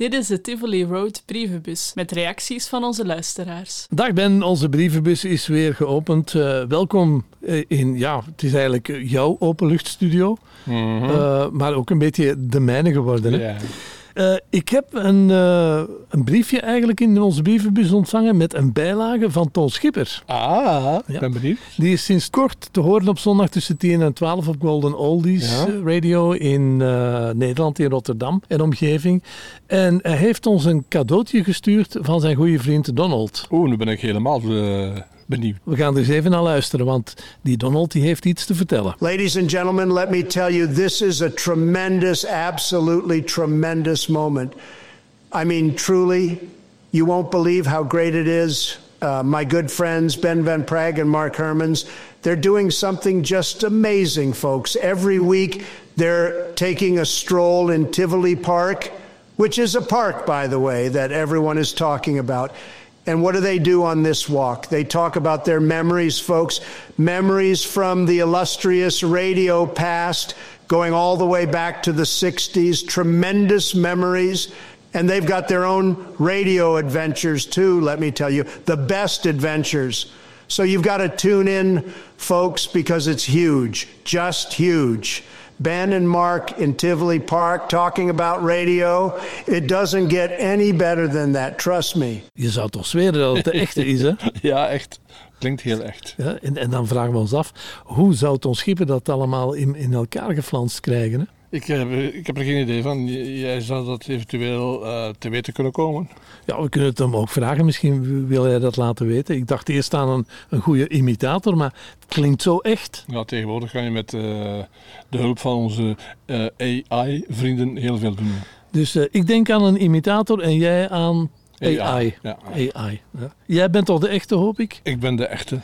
Dit is de Tivoli Road brievenbus met reacties van onze luisteraars. Dag Ben, onze brievenbus is weer geopend. Uh, welkom eh, in, ja, het is eigenlijk jouw openluchtstudio, mm -hmm. uh, maar ook een beetje de mijne geworden. Hè? Ja. Uh, ik heb een, uh, een, briefje eigenlijk in onze brievenbus ontvangen met een bijlage van Toon Schipper. Ah, ik ja. ben benieuwd. Die is sinds kort te horen op zondag tussen 10 en 12 op Golden Oldies ja. Radio in uh, Nederland, in Rotterdam en omgeving. En hij heeft ons een cadeautje gestuurd van zijn goede vriend Donald. Oeh, nu ben ik helemaal benieuwd. We gaan er eens even naar luisteren, want die Donald die heeft iets te vertellen. Ladies and gentlemen, let me tell you, this is a tremendous, absolutely tremendous moment. I mean, truly, you won't believe how great it is. Uh, my good friends Ben Van Praag and Mark Hermans, they're doing something just amazing, folks. Every week, they're taking a stroll in Tivoli Park, which is a park, by the way, that everyone is talking about. And what do they do on this walk? They talk about their memories, folks. Memories from the illustrious radio past, going all the way back to the 60s. Tremendous memories. And they've got their own radio adventures too, let me tell you. The best adventures. So you've got to tune in, folks, because it's huge. Just huge. Ben and Mark in Tivoli Park talking about radio. It doesn't get any better than that, trust me. Je zou toch zweren dat het de echte is, hè? ja, echt. Klinkt heel echt. Ja, en, en dan vragen we ons af, hoe zou Ton Schipper dat allemaal in, in elkaar geflanst krijgen? Hè? Ik heb, ik heb er geen idee van. Jij zou dat eventueel uh, te weten kunnen komen. Ja, we kunnen het hem ook vragen. Misschien wil hij dat laten weten. Ik dacht eerst aan een, een goede imitator, maar het klinkt zo echt. Ja, tegenwoordig kan je met uh, de hulp van onze uh, AI-vrienden heel veel doen. Dus ik denk aan een imitator en jij aan AI. AI. Ja. AI. Ja. Jij bent toch de echte, hoop ik? Ik ben de echte.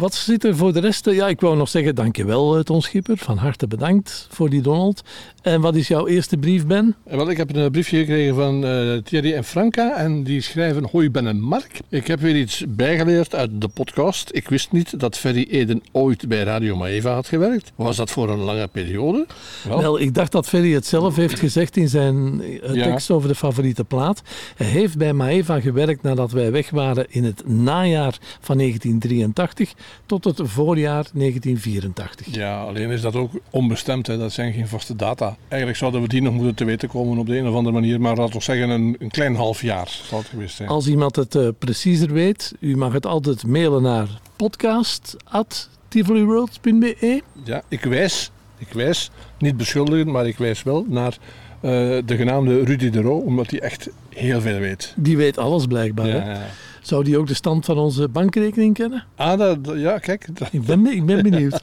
Wat zit er voor de rest? Ja, ik wou nog zeggen dankjewel Ton Schipper. Van harte bedankt voor die Donald. En wat is jouw eerste brief, Ben? Wel, ik heb een briefje gekregen van uh, Thierry en Franka. En die schrijven, hoi Ben en Mark. Ik heb weer iets bijgeleerd uit de podcast. Ik wist niet dat Ferry Eden ooit bij Radio Maeva had gewerkt. Was dat voor een lange periode? Wel, Wel ik dacht dat Ferry het zelf heeft gezegd in zijn tekst over de favoriete plaat. Hij heeft bij Maeva gewerkt nadat wij weg waren in het najaar van 1983 tot het voorjaar 1984. Ja, alleen is dat ook onbestemd. Hè. Dat zijn geen vaste data. Eigenlijk zouden we die nog moeten te weten komen op de een of andere manier. Maar laten we zeggen een, een klein half jaar zal het geweest zijn. Als iemand het uh, preciezer weet, u mag het altijd mailen naar podcast.tivoliworld.be Ja, ik wijs, ik wijs, niet beschuldigen, maar ik wijs wel naar uh, de genaamde Rudy de Roo, omdat hij echt heel veel weet. Die weet alles blijkbaar. Ja, hè? ja. Zou die ook de stand van onze bankrekening kennen? Ah, dat, ja, kijk. Ik, ben, ik ben benieuwd.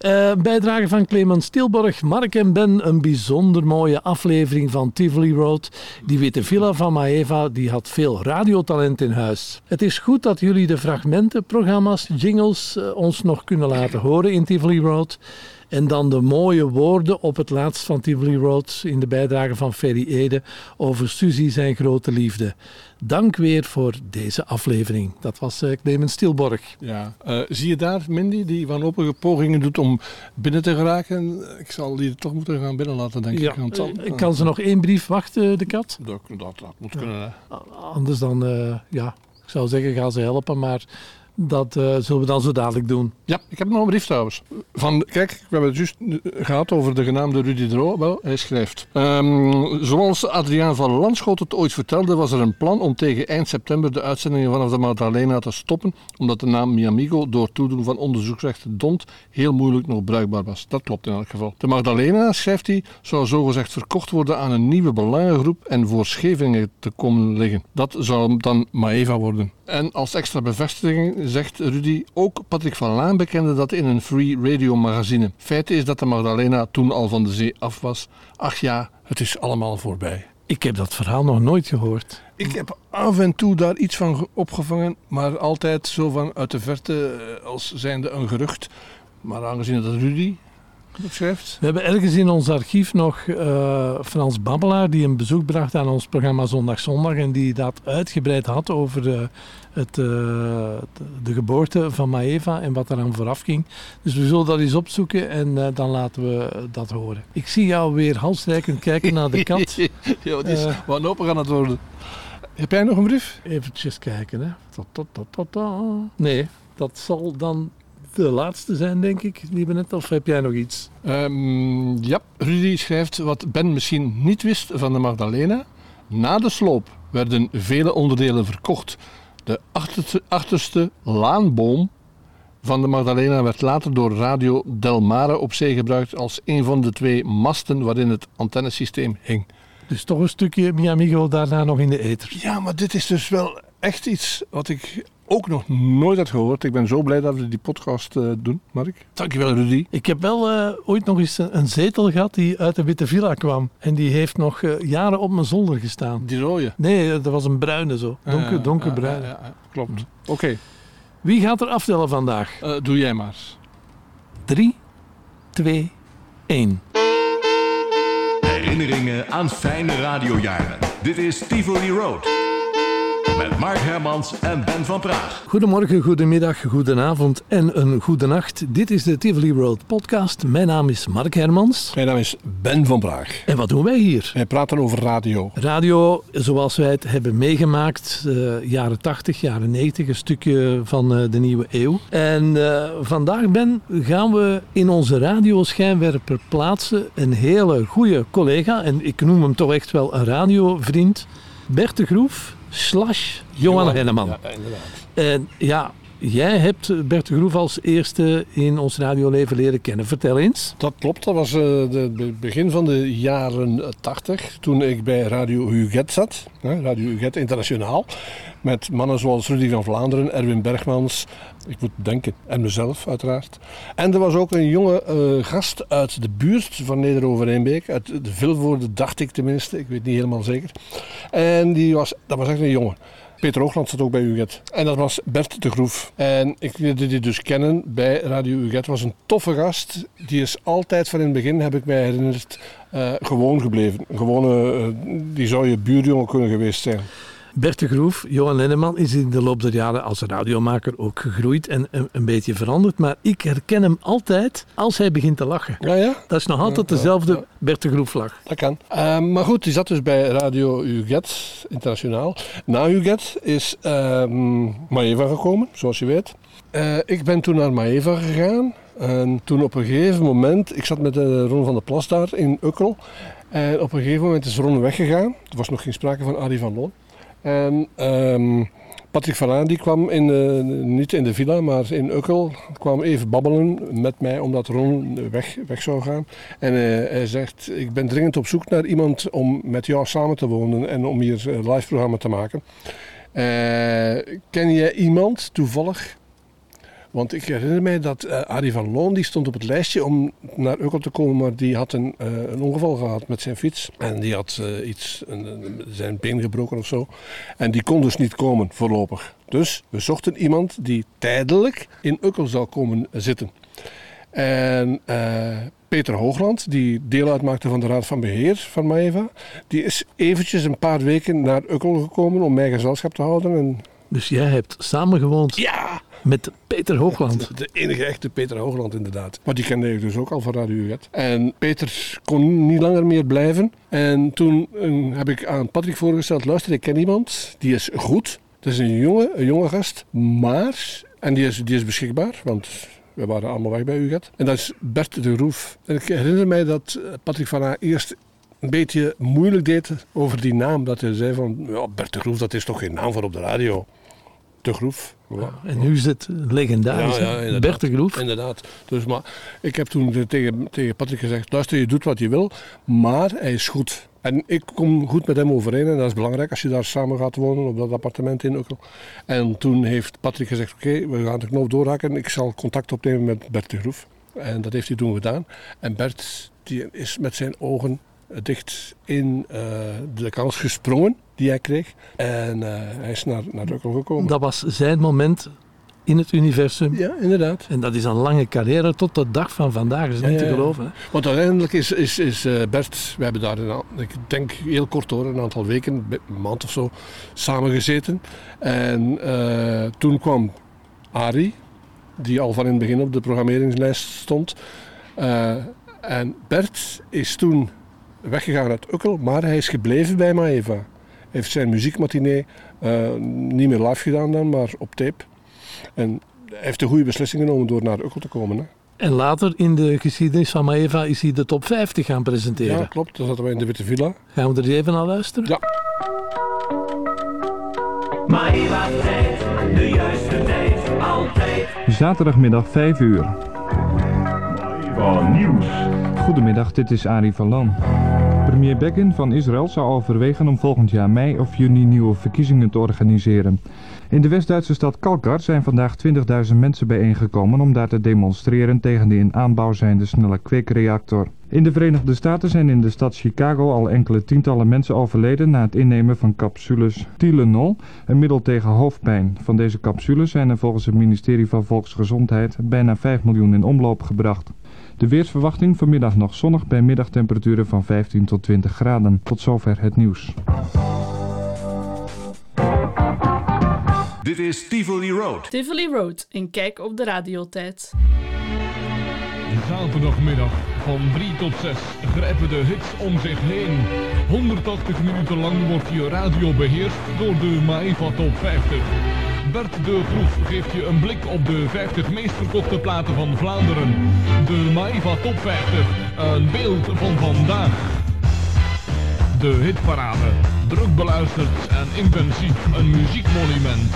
uh, bijdrage van Clemens Stilborg, Mark en Ben. Een bijzonder mooie aflevering van Tivoli Road. Die witte villa van Maeva, die had veel radiotalent in huis. Het is goed dat jullie de fragmenten, programma's, jingles uh, ons nog kunnen laten horen in Tivoli Road. En dan de mooie woorden op het laatst van Tivoli Road in de bijdrage van Ferry Ede over Suzy zijn grote liefde. Dank weer voor deze aflevering. Dat was uh, Clemens Stilborg. Ja. Uh, zie je daar Mindy die wanhopige pogingen doet om binnen te geraken? Ik zal die toch moeten gaan binnen laten, denk ja. ik. Want dan, uh, kan ze nog één brief wachten, de kat? Dat, dat, dat moet kunnen. Hè. Anders dan, ja, ik zou zeggen, ga ze helpen, maar dat uh, zullen we dan zo dadelijk doen. Ja, ik heb nog een brief trouwens. Van, kijk, we hebben het juist gehad over de genaamde Rudy Dro. Wel, hij schrijft. Um, zoals Adriaan van Landschot het ooit vertelde, was er een plan om tegen eind september de uitzendingen vanaf de Magdalena te stoppen, omdat de naam Miamigo door toedoen van onderzoeksrechten Dont heel moeilijk nog bruikbaar was. Dat klopt in elk geval. De Magdalena, schrijft hij, zou zogezegd verkocht worden aan een nieuwe belangengroep en voor Scheveningen te komen liggen. Dat zou dan Maeva worden. En als extra bevestiging zegt Rudy, ook Patrick van Laan bekende dat in een free radio magazine. Feit is dat de Magdalena toen al van de zee af was. Ach ja, het is allemaal voorbij. Ik heb dat verhaal nog nooit gehoord. Ik heb af en toe daar iets van opgevangen, maar altijd zo van uit de verte als zijnde een gerucht. Maar aangezien dat Rudy We hebben ergens in ons archief nog uh, Frans Babbelaar die een bezoek bracht aan ons programma Zondag Zondag en die dat uitgebreid had over uh, het, uh, de geboorte van Maeva en wat eraan vooraf ging. Dus we zullen dat eens opzoeken en dan laten we dat horen. Ik zie jou weer halsrijkend kijken naar de kat. ja, het is wat open gaan het worden. Heb jij nog een brief? Eventjes kijken. Hè. Nee, dat zal dan de laatste zijn, denk ik, die we net. Of heb jij nog iets? Um, ja, Rudy schrijft wat Ben misschien niet wist van de Magdalena. Na de sloop werden vele onderdelen verkocht. De achterste, achterste laanboom van de Magdalena werd later door Radio Del Mare op zee gebruikt als een van de twee masten waarin het antennesysteem hing. Dus toch een stukje Miamigo daarna nog in de ether. Ja, maar dit is dus wel echt iets wat ik ook nog nooit had gehoord. Ik ben zo blij dat we die podcast uh, doen, Mark. Dankjewel, Rudy. Ik heb wel uh, ooit nog eens een, zetel gehad die uit de Witte Villa kwam. En die heeft nog uh, jaren op mijn zolder gestaan. Die rode? Nee, dat was een bruine zo. Donker, donkerbruin. Ja, ja, klopt. Oké. Okay. Wie gaat er aftellen vandaag? doe jij maar. 3, 2, 1. Herinneringen aan fijne radiojaren. Dit is Tivoli Road met Mark Hermans en Ben van Praag. Goedemorgen, goedemiddag, goedenavond en een goede nacht. Dit is de Tivoli Road podcast. Mijn naam is Mark Hermans. Mijn naam is Ben van Praag. En wat doen wij hier? Wij praten over radio. Radio, zoals wij het hebben meegemaakt, uh, jaren 80, jaren 90, een stukje van uh, de nieuwe eeuw. En uh, vandaag, Ben, gaan we in onze radioschijnwerper plaatsen een hele goede collega. En ik noem hem toch echt wel een radiovriend. Bert de Groef slash Johan, Henneman. Ja, inderdaad. En ja, Jij hebt Bert de Groef als eerste in ons radioleven leren kennen. Vertel eens. Dat klopt, dat was het uh, begin van de jaren 80, toen ik bij Radio Huget zat. Radio Huget Internationaal. Met mannen zoals Rudy van Vlaanderen, Erwin Bergmans, ik moet denken, en mezelf uiteraard. En er was ook een jonge uh, gast uit de buurt van Neder-Overeenbeek, uit de Vilvoorde dacht ik tenminste, ik weet niet helemaal zeker. En die was, dat was echt een jongen. Peter Hoogland zat ook bij UGET. En dat was Bert de Groef. En ik leerde die dus kennen bij Radio UGET. was een toffe gast. Die is altijd van in het begin, heb ik mij herinnerd, uh, gewoon gebleven. Gewone, uh, die zou je buurjongen kunnen geweest zijn. Bert de Groef, Johan Lenneman, is in de loop der jaren als radiomaker ook gegroeid en een, een, beetje veranderd. Maar ik herken hem altijd als hij begint te lachen. Ja, ja? Dat is nog altijd dezelfde ja, Bert de Groef lach. Dat kan. Uh, maar goed, die zat dus bij Radio UGET internationaal. Na UGET is uh, Maeva gekomen, zoals je weet. Uh, ik ben toen naar Maeva gegaan. En toen op een gegeven moment, ik zat met de Ron van der Plas daar in Ukkel. En op een gegeven moment is Ron weggegaan. Er was nog geen sprake van Arie van Loon. En um, Patrick Van die kwam in niet in de villa, maar in Ukkel, kwam even babbelen met mij omdat Ron weg, weg zou gaan. En uh, hij zegt, ik ben dringend op zoek naar iemand om met jou samen te wonen en om hier een live programma te maken. Uh, ken jij iemand toevallig want ik herinner mij dat uh, Arie van Loon die stond op het lijstje om naar Ukkel te komen, maar die had een, uh, een ongeval gehad met zijn fiets. En die had uh, iets, een, zijn been gebroken of zo. En die kon dus niet komen voorlopig. Dus we zochten iemand die tijdelijk in Ukkel zou komen zitten. En Peter Hoogland, die deel uitmaakte van de Raad van Beheer van Maeva, die is eventjes een paar weken naar Ukkel gekomen om mij gezelschap te houden. En... Dus jij hebt samengewoond? Ja! Met Peter Hoogland. De, enige echte Peter Hoogland, inderdaad. Maar die kende ik dus ook al van Radio Uget. En Peter kon niet langer meer blijven. En toen uh, heb ik aan Patrick voorgesteld: luister, ik ken iemand, die is goed. Dat is een jonge, een jonge gast, maar. En die is, die is beschikbaar, want we waren allemaal weg bij UGET. En dat is Bert de Roef. En ik herinner mij dat eh, Patrick van A eerst een beetje moeilijk deed over die naam. Dat hij zei van, ja, Bert de Roef, dat is toch geen naam voor op de radio. De Groef. en nu is het legendarisch, ja, ja, Bert de Groef. Inderdaad. Dus, maar ik heb toen tegen, tegen Patrick gezegd, luister, je doet wat je wil, maar hij is goed. En ik kom goed met hem overeen en dat is belangrijk als je daar samen gaat wonen op dat appartement in Ukkel. En toen heeft Patrick gezegd, oké, we gaan de knoop doorhaken. Ik zal contact opnemen met Bert de Groef. En dat heeft hij toen gedaan. En Bert die is met zijn ogen dicht in uh, de kans gesprongen die hij kreeg. En uh, hij is naar, naar gekomen. Dat was zijn moment in het universum. Ja, inderdaad. En dat is een lange carrière tot de dag van vandaag. Is niet Ja, te geloven. Hè? Want uiteindelijk is, is, is eh, Bert, we hebben daar een, ik denk heel kort hoor, een aantal weken, een maand of zo, samengezeten. En eh, toen kwam Arie, die al van in het begin op de programmeringslijst stond. Eh, en Bert is toen weggegaan uit Ukkel, maar hij is gebleven bij Maeva. Hij heeft zijn muziekmatinee eh, niet meer live gedaan dan, maar op tape. En hij heeft een goede beslissing genomen door naar Ukkel te komen. Hè. En later in de geschiedenis van Maeva is hij de top 50 gaan presenteren. Ja, klopt. Dan zaten wij in de Witte Villa. Gaan we er even naar luisteren? Ja. Tijd, de juiste tijd, altijd. Zaterdagmiddag 5 uur. Van nieuws. Goedemiddag, dit is Arie van Lan. Premier Begin van Israël zou overwegen om volgend jaar mei of juni nieuwe verkiezingen te organiseren. In de West-Duitse stad Kalkar zijn vandaag 20.000 mensen bijeengekomen om daar te demonstreren tegen de in aanbouw zijnde snelle kweekreactor. In de Verenigde Staten zijn in de stad Chicago al enkele tientallen mensen overleden na het innemen van capsules Tylenol, een middel tegen hoofdpijn. Van deze capsules zijn er volgens het ministerie van Volksgezondheid bijna 5 miljoen in omloop gebracht. De weersverwachting vanmiddag nog zonnig bij middagtemperaturen van 15 tot 20 graden. Tot zover het nieuws. Dit is Tivoli Road. Tivoli Road, een kijk op de radiotijd. Zaterdagmiddag van 3 tot 6 grijpen de hits om zich heen. 180 minuten lang wordt je radio beheerst door de Maeva Top 50. Bert de Groef geeft je een blik op de 50 meest verkochte platen van Vlaanderen. De Maeva Top 50, een beeld van vandaag. De hitparade, druk beluisterd en intensief een muziekmonument.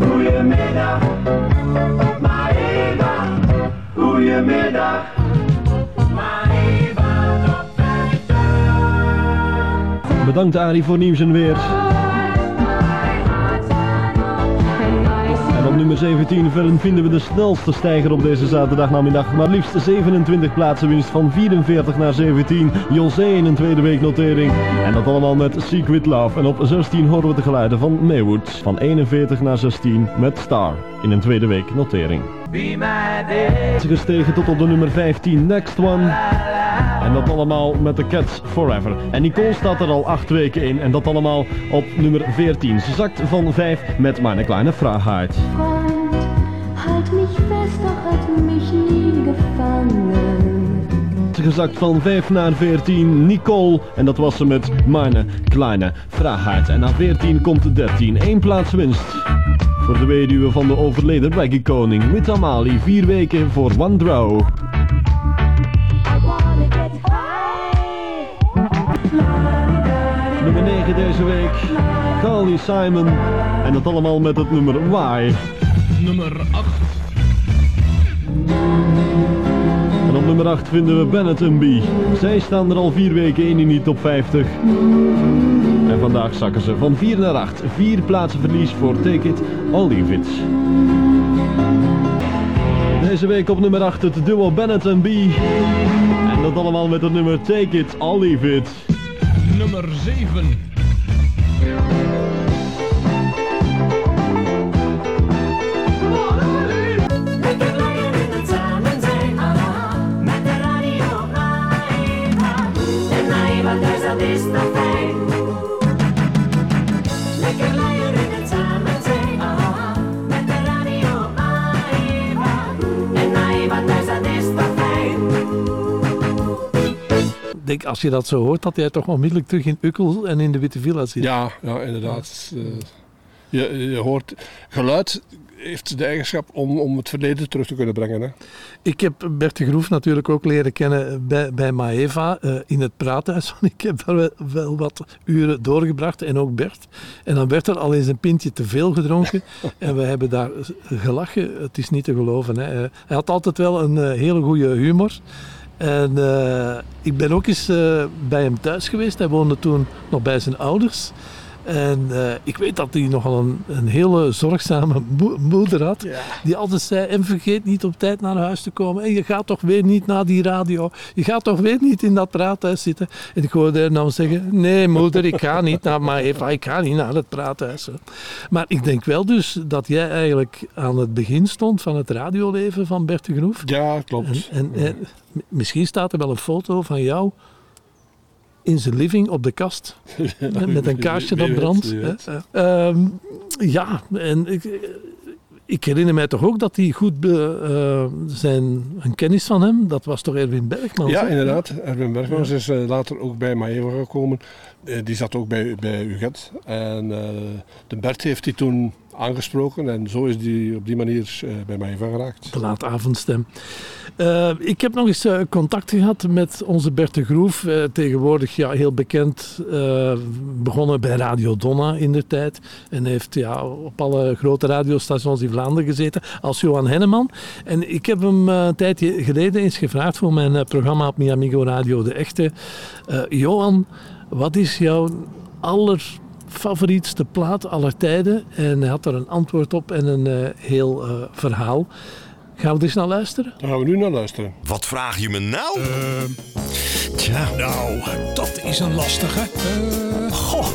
Goedemiddag, Maeva. Goedemiddag, Bedankt Arie voor nieuws en weer. En op nummer 17 ver- vinden we de snelste stijger op deze zaterdagnamiddag. Maar liefst 27 plaatsen winst van 44 naar 17. José in een tweede week notering. En dat allemaal met Secret Love. En op 16 horen we de geluiden van Maywood. Van 41 naar 16 met Star in een tweede week notering. Be my day. Gestegen tot op de nummer 15 Next One. En dat allemaal met de Cats Forever. En Nicole staat er al acht weken in. En dat allemaal op nummer 14. Ze zakt van 5 met Meine kleine Freiheit. Freund, halt mich fest, doch hat mich nie gefangen. Gezakt van 5 naar 14 Nicole. En dat was ze met Meine kleine Freiheit. En na 14 komt 13. Eén plaats winst. Voor de weduwe van de overleden reggae koning. With Amali. Vier weken voor One Draw. Nummer 9 deze week. Carly Simon. En dat allemaal met het nummer Why. Nummer 8. En op nummer 8 vinden we Bennett en B. Zij staan er al vier weken in in die top 50. En vandaag zakken ze van 4 naar 8. Vier plaatsen verlies voor Take It or Leave It. Deze week op nummer 8 het duo Bennett en B. En dat allemaal met het nummer Take It or Leave It. Nummer 7. Lekker leien in het denk, als je dat zo hoort, dat jij toch onmiddellijk terug in Ukkel en in de Witte Villa zit. Ja, ja inderdaad. Eh, je, je hoort, geluid heeft de eigenschap om, om het verleden terug te kunnen brengen. Hè. Ik heb Bert de Groef natuurlijk ook leren kennen bij, bij Maeva eh, in het praathuis. Ik heb daar wel, wel wat uren doorgebracht en ook Bert. En dan werd er al eens een pintje te veel gedronken. en we hebben daar gelachen. Het is niet te geloven. Hè. Eh, Hij had altijd wel een hele goede humor. En eh, ik ben ook eens eh, bij hem thuis geweest. Hij woonde toen nog bij zijn ouders. En eh, ik weet dat hij nogal een, een hele zorgzame mo- moeder had. Die altijd zei, en vergeet niet op tijd naar huis te komen. En je gaat toch weer niet naar die radio. Je gaat toch weer niet in dat praathuis zitten. En ik hoorde haar nou zeggen, nee moeder, ik ga niet naar maar Eva, ik ga niet naar het praathuis. hè. Maar ik denk wel dus dat jij eigenlijk aan het begin stond van het radioleven van Bert de Groef. Ja, klopt. En, en, misschien staat er wel een foto van jou in zijn living op de kast. met, een kaarsje dat brandt. Ehm, ja, en ik, ik herinner mij toch ook dat hij goed be- eh, zijn een kennis van hem, dat was toch Erwin Bergman? Ja, inderdaad. Erwin Bergmans is eh, later ook bij Maeva gekomen. Eh, die zat ook bij, bij UGET. En de Bert heeft die toen aangesproken. En zo is die op die manier eh, bij Maeva geraakt. De laatavondstem. Eh, ik heb nog eens eh, contact gehad met onze Bert Groef. tegenwoordig ja, heel bekend. begonnen bij Radio Donna in de tijd. En heeft ja, op alle grote radiostations in Vlaanderen gezeten. Als Johan Henneman. En ik heb hem een tijdje geleden eens gevraagd voor mijn programma op Mi Amigo Radio De Echte. Johan, wat is jouw allerfavorietste plaat aller tijden? En hij had er een antwoord op en een eh, heel eh, verhaal. Gaan we er eens naar luisteren? Daar gaan we nu naar luisteren. Wat vraag je me nou? Tja. Nou, dat is een lastige. Eh, goh,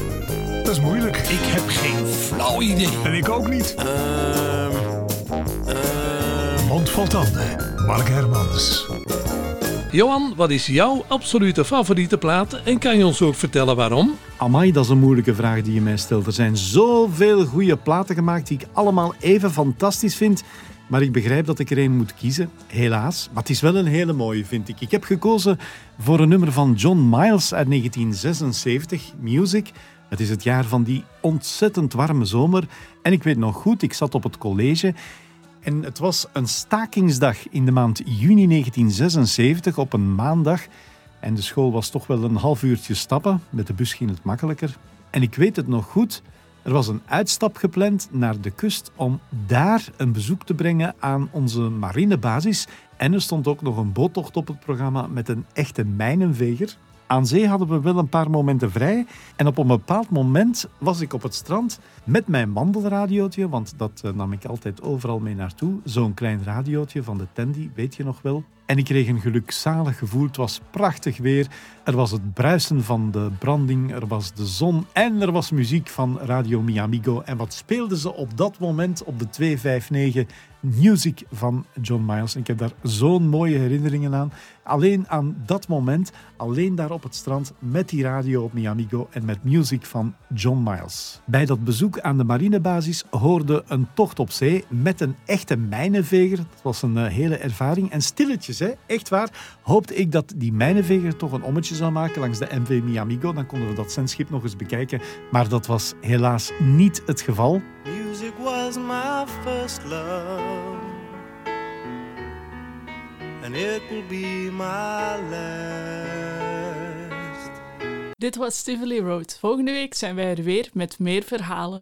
dat is moeilijk. Ik heb geen flauw idee. En ik ook niet. Mond vol tanden. Mark Hermans. Johan, wat is jouw absolute favoriete plaat en kan je ons ook vertellen waarom? Amai, dat is een moeilijke vraag die je mij stelt. Er zijn zoveel goede platen gemaakt die ik allemaal even fantastisch vind. Maar ik begrijp dat ik er één moet kiezen, helaas. Maar het is wel een hele mooie, vind ik. Ik heb gekozen voor een nummer van John Miles uit 1976, Music. Het is het jaar van die ontzettend warme zomer. En ik weet nog goed, ik zat op het college en het was een stakingsdag in de maand juni 1976 op een maandag. En de school was toch wel een half uurtje stappen. Met de bus ging het makkelijker. En ik weet het nog goed. Er was een uitstap gepland naar de kust om daar een bezoek te brengen aan onze marinebasis. En er stond ook nog een boottocht op het programma met een echte mijnenveger. Aan zee hadden we wel een paar momenten vrij. En op een bepaald moment was ik op het strand met mijn wandelradiootje, want dat eh, nam ik altijd overal mee naartoe. Zo'n klein radiootje van de Tandy, weet je nog wel. En ik kreeg een gelukzalig gevoel. Het was prachtig weer. Er was het bruisen van de branding, er was de zon en er was muziek van Radio Miamigo. En wat speelden ze op dat moment op de 259 Music van John Miles. En ik heb daar zo'n mooie herinneringen aan. Alleen aan dat moment, alleen daar op het strand met die radio op Miamigo en met music van John Miles. Bij dat bezoek aan de marinebasis hoorde een tocht op zee met een echte mijnenveger. Dat was een eh, hele ervaring. En stilletjes, hè, echt waar, hoopte ik dat die mijnenveger toch een ommetje zou maken langs de MV Miamigo. Dan konden we dat zendschip nog eens bekijken. Maar dat was helaas niet het geval. Music was my first love, and it will be my last. Dit was Tivoli Road. Volgende week zijn wij er weer met meer verhalen.